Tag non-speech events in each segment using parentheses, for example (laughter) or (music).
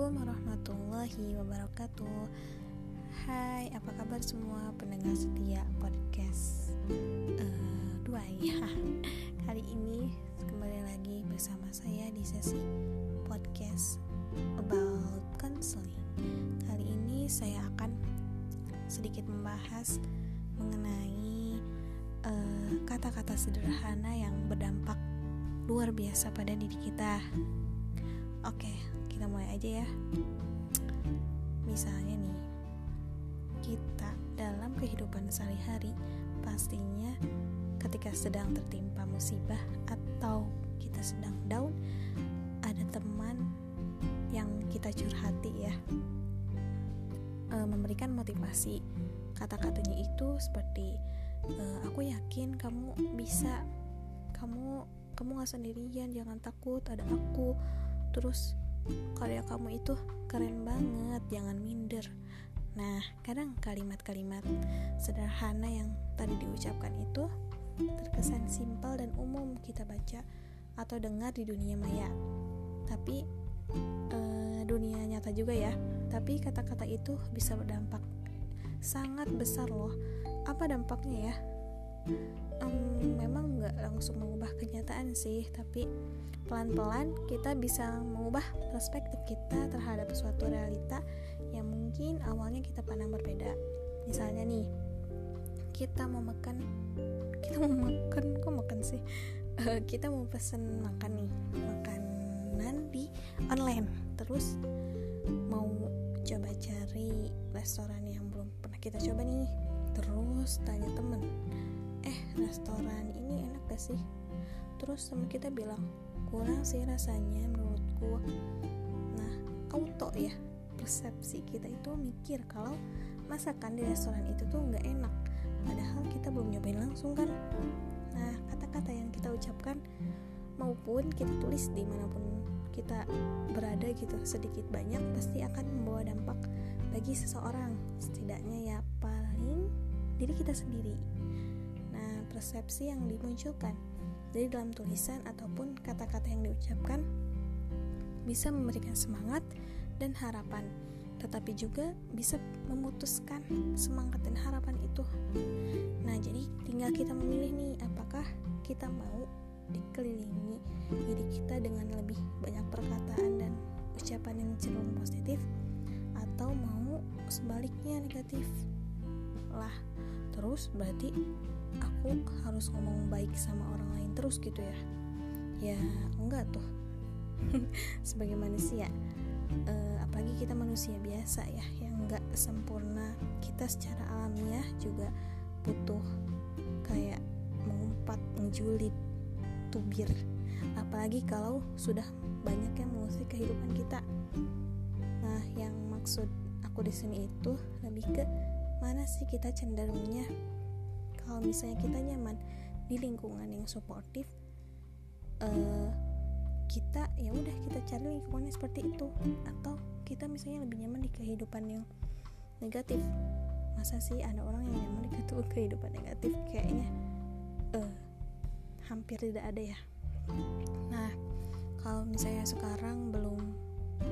Assalamualaikum warahmatullahi wabarakatuh. Hai, apa kabar semua pendengar setia podcast? Uh, Dua ya. (laughs) Kali ini kembali lagi bersama saya di sesi podcast about counseling. Kali ini saya akan sedikit membahas mengenai eh, kata-kata uh, sederhana yang berdampak luar biasa pada diri kita. Oke, kita mulai aja ya. Misalnya nih, kita dalam kehidupan sehari-hari pastinya ketika sedang tertimpa musibah atau kita sedang down, ada teman yang kita curhati ya. E, memberikan motivasi. Kata-katanya itu seperti e, aku yakin kamu bisa. Kamu kamu gak sendirian, jangan takut, ada aku terus karya kamu itu keren banget jangan minder. Nah kadang kalimat-kalimat sederhana yang tadi diucapkan itu terkesan simpel dan umum kita baca atau dengar di dunia maya. Tapi eh, dunia nyata juga ya. Tapi kata-kata itu bisa berdampak sangat besar loh. Apa dampaknya ya? Um, memang nggak langsung kenyataan sih tapi pelan-pelan kita bisa mengubah perspektif kita terhadap suatu realita yang mungkin awalnya kita pandang berbeda. Misalnya nih, kita mau makan, (laughs) kita mau makan, kok makan sih? Uh, kita mau pesen makan nih, makanan di online. Terus mau coba cari restoran yang belum pernah kita coba nih. Terus tanya temen, eh restoran ini enak gak sih? Terus sama kita bilang, kurang sih rasanya menurutku. Nah auto ya persepsi kita itu mikir kalau masakan di restoran itu tuh nggak enak padahal kita belum nyobain langsung kan? Nah kata-kata yang kita ucapkan maupun kita tulis di mana pun kita berada gitu sedikit banyak pasti akan membawa dampak bagi seseorang. Setidaknya ya paling diri kita sendiri. Nah persepsi yang dimunculkan dari dalam tulisan ataupun kata-kata yang diucapkan bisa memberikan semangat dan harapan, tetapi juga bisa memutuskan semangat dan harapan itu. Nah, jadi tinggal kita memilih nih apakah kita mau dikelilingi diri kita dengan lebih banyak perkataan dan ucapan yang cenderung positif atau mau sebaliknya negatif lah terus berarti aku harus ngomong baik sama orang lain terus gitu ya? Ya enggak tuh. (laughs) Sebagai manusia. Uh, apalagi kita manusia biasa ya yang enggak sempurna. Kita secara alamiah juga butuh kayak mengumpat ngejulit tubir. Apalagi kalau sudah banyak yang mengusik kehidupan kita. Nah yang maksud aku di sini itu lebih ke mana sih kita cenderungnya kalau misalnya kita nyaman di lingkungan yang suportif uh, kita ya udah kita cari lingkungan yang seperti itu. Atau kita misalnya lebih nyaman di kehidupan yang negatif. Masa sih ada orang yang nyaman di kehidupan negatif? Kayaknya uh, hampir tidak ada ya. Nah kalau misalnya sekarang belum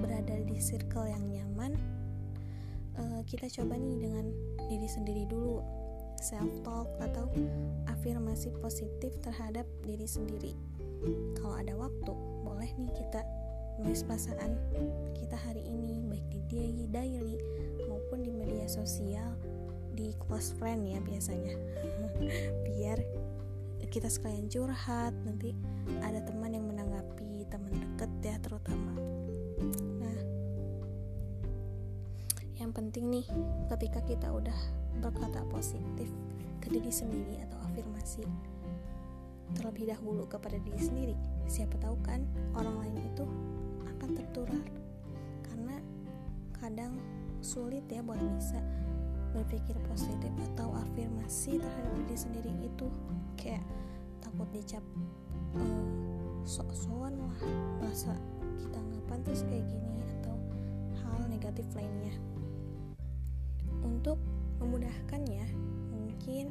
berada di circle yang nyaman uh, kita coba nih dengan diri sendiri dulu self talk atau afirmasi positif terhadap diri sendiri. Kalau ada waktu, boleh nih kita nulis perasaan kita hari ini baik di diary, maupun di media sosial di close friend ya biasanya. (laughs) Biar kita sekalian curhat, nanti ada teman yang menanggapi, teman deket ya terutama. Nah, yang penting nih ketika kita udah berkata positif ke diri sendiri atau afirmasi terlebih dahulu kepada diri sendiri. Siapa tahu kan orang lain itu akan tertular. Karena kadang sulit ya buat bisa berpikir positif atau afirmasi terhadap diri sendiri itu kayak takut dicap uh, sok-sokan lah merasa kita nggak pantas kayak gini atau hal negatif lainnya. Untuk memudahkannya mungkin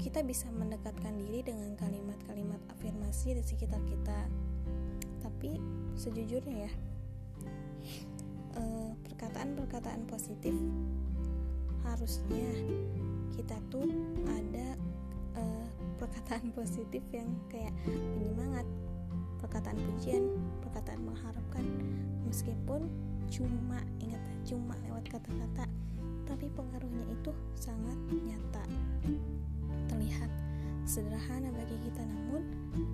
kita bisa mendekatkan diri dengan kalimat-kalimat afirmasi di sekitar kita. Tapi sejujurnya ya perkataan-perkataan positif harusnya kita tuh ada uh, perkataan (laughs) positif yang kayak penyemangat perkataan pujian perkataan mengharapkan. Meskipun cuma ingat cuma lewat kata-kata tapi pengaruhnya itu sangat nyata. Terlihat sederhana bagi kita namun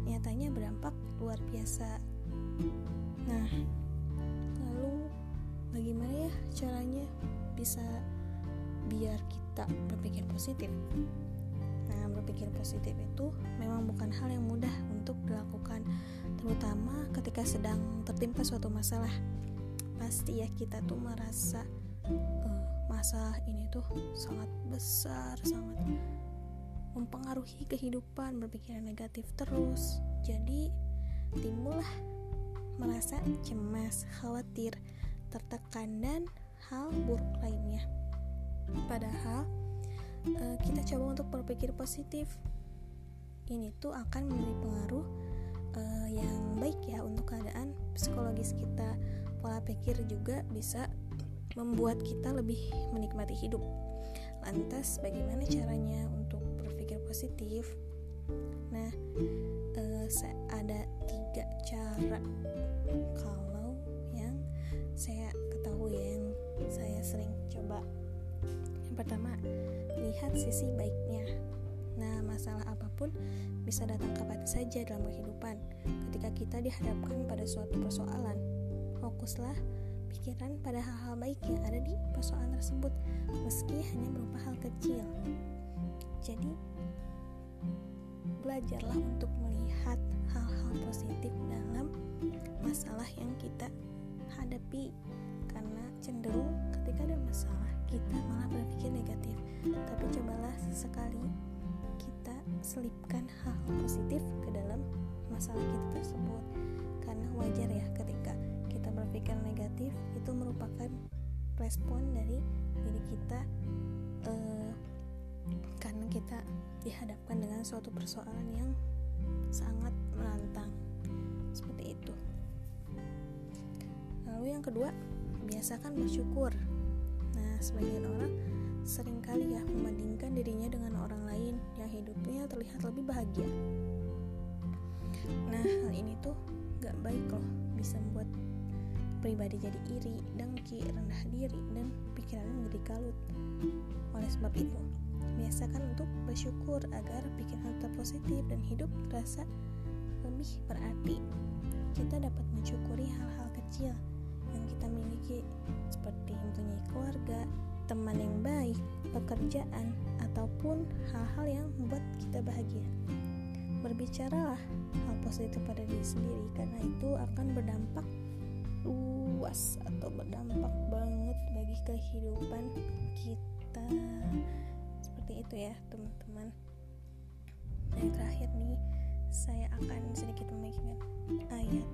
nyatanya berdampak luar biasa. Nah lalu bagaimana ya caranya bisa biar kita berpikir positif? Nah berpikir positif itu memang bukan hal yang mudah untuk dilakukan terutama ketika sedang tertimpa suatu masalah. Pasti ya kita tuh merasa uh, masalah ini tuh sangat besar sangat mempengaruhi kehidupan berpikiran negatif terus jadi timbullah merasa cemas, khawatir, tertekan dan hal buruk lainnya. Padahal uh, kita coba untuk berpikir positif. Ini tuh akan memberi pengaruh uh, yang baik ya untuk keadaan psikologis kita. Pola pikir juga bisa membuat kita lebih menikmati hidup. Lantas bagaimana caranya untuk berpikir positif? Nah, uh, ada tiga cara kalau yang saya ketahui ya, yang saya sering coba yang pertama lihat sisi baiknya nah masalah apa pun bisa datang kapan saja dalam kehidupan ketika kita dihadapkan pada suatu persoalan fokuslah pikiran pada hal-hal baik yang ada di persoalan tersebut meski hanya berupa hal kecil. Jadi belajarlah untuk melihat hal-hal positif dalam masalah yang kita hadapi karena cenderung ketika ada masalah kita malah berpikir negatif. Tapi cobalah sesekali kita selipkan hal-hal positif ke dalam masalah kita tersebut karena wajar ya ketika kita berpikir negatif itu merupakan respon dari diri kita uh, karena kita dihadapkan dengan suatu persoalan yang sangat menantang. Seperti itu. Lalu yang kedua biasakan bersyukur. Nah sebagian orang sering kali ya membandingkan dirinya dengan orang lain yang hidupnya terlihat lebih bahagia. Nah hal ini tuh gak baik loh bisa membuat pribadi jadi iri, dengki, rendah diri, dan pikirannya menjadi kalut. Oleh sebab itu, biasakan untuk bersyukur agar pikiran tetap positif dan hidup terasa lebih berarti. Kita dapat mensyukuri hal-hal kecil yang kita miliki seperti mempunyai keluarga, teman yang baik, pekerjaan, ataupun hal-hal yang membuat kita bahagia. Berbicaralah hal positif pada diri sendiri karena itu akan berdampak luas atau berdampak banget bagi kehidupan kita. Seperti itu ya, teman-teman. Dan terakhir nih, saya akan sedikit membagikan ayat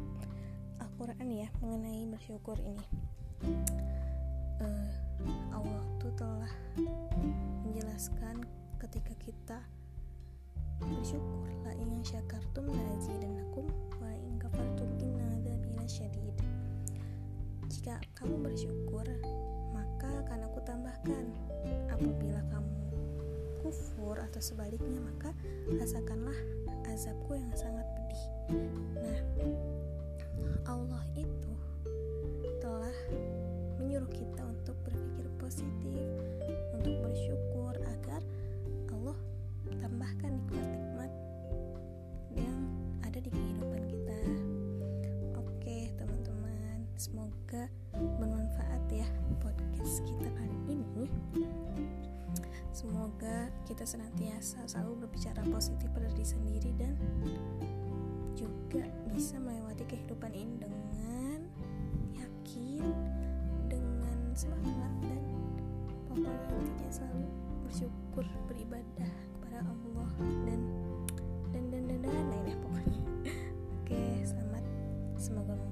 Al-Quran ya mengenai bersyukur ini uh, Allah tuh telah menjelaskan ketika kita bersyukur la in syakartum la azidannakum wa in kafartum inna adzabi syadid jika kamu bersyukur maka akan aku tambahkan. Apabila kamu kufur atau sebaliknya maka rasakanlah azabku yang sangat pedih semoga bermanfaat ya podcast kita kali ini. Semoga kita senantiasa selalu berbicara positif pada diri sendiri dan juga bisa melewati kehidupan ini dengan yakin, dengan semangat dan pokoknya intinya selalu bersyukur beribadah kepada Allah dan dan dan dan dan lainnya pokoknya. Oke, selamat semoga.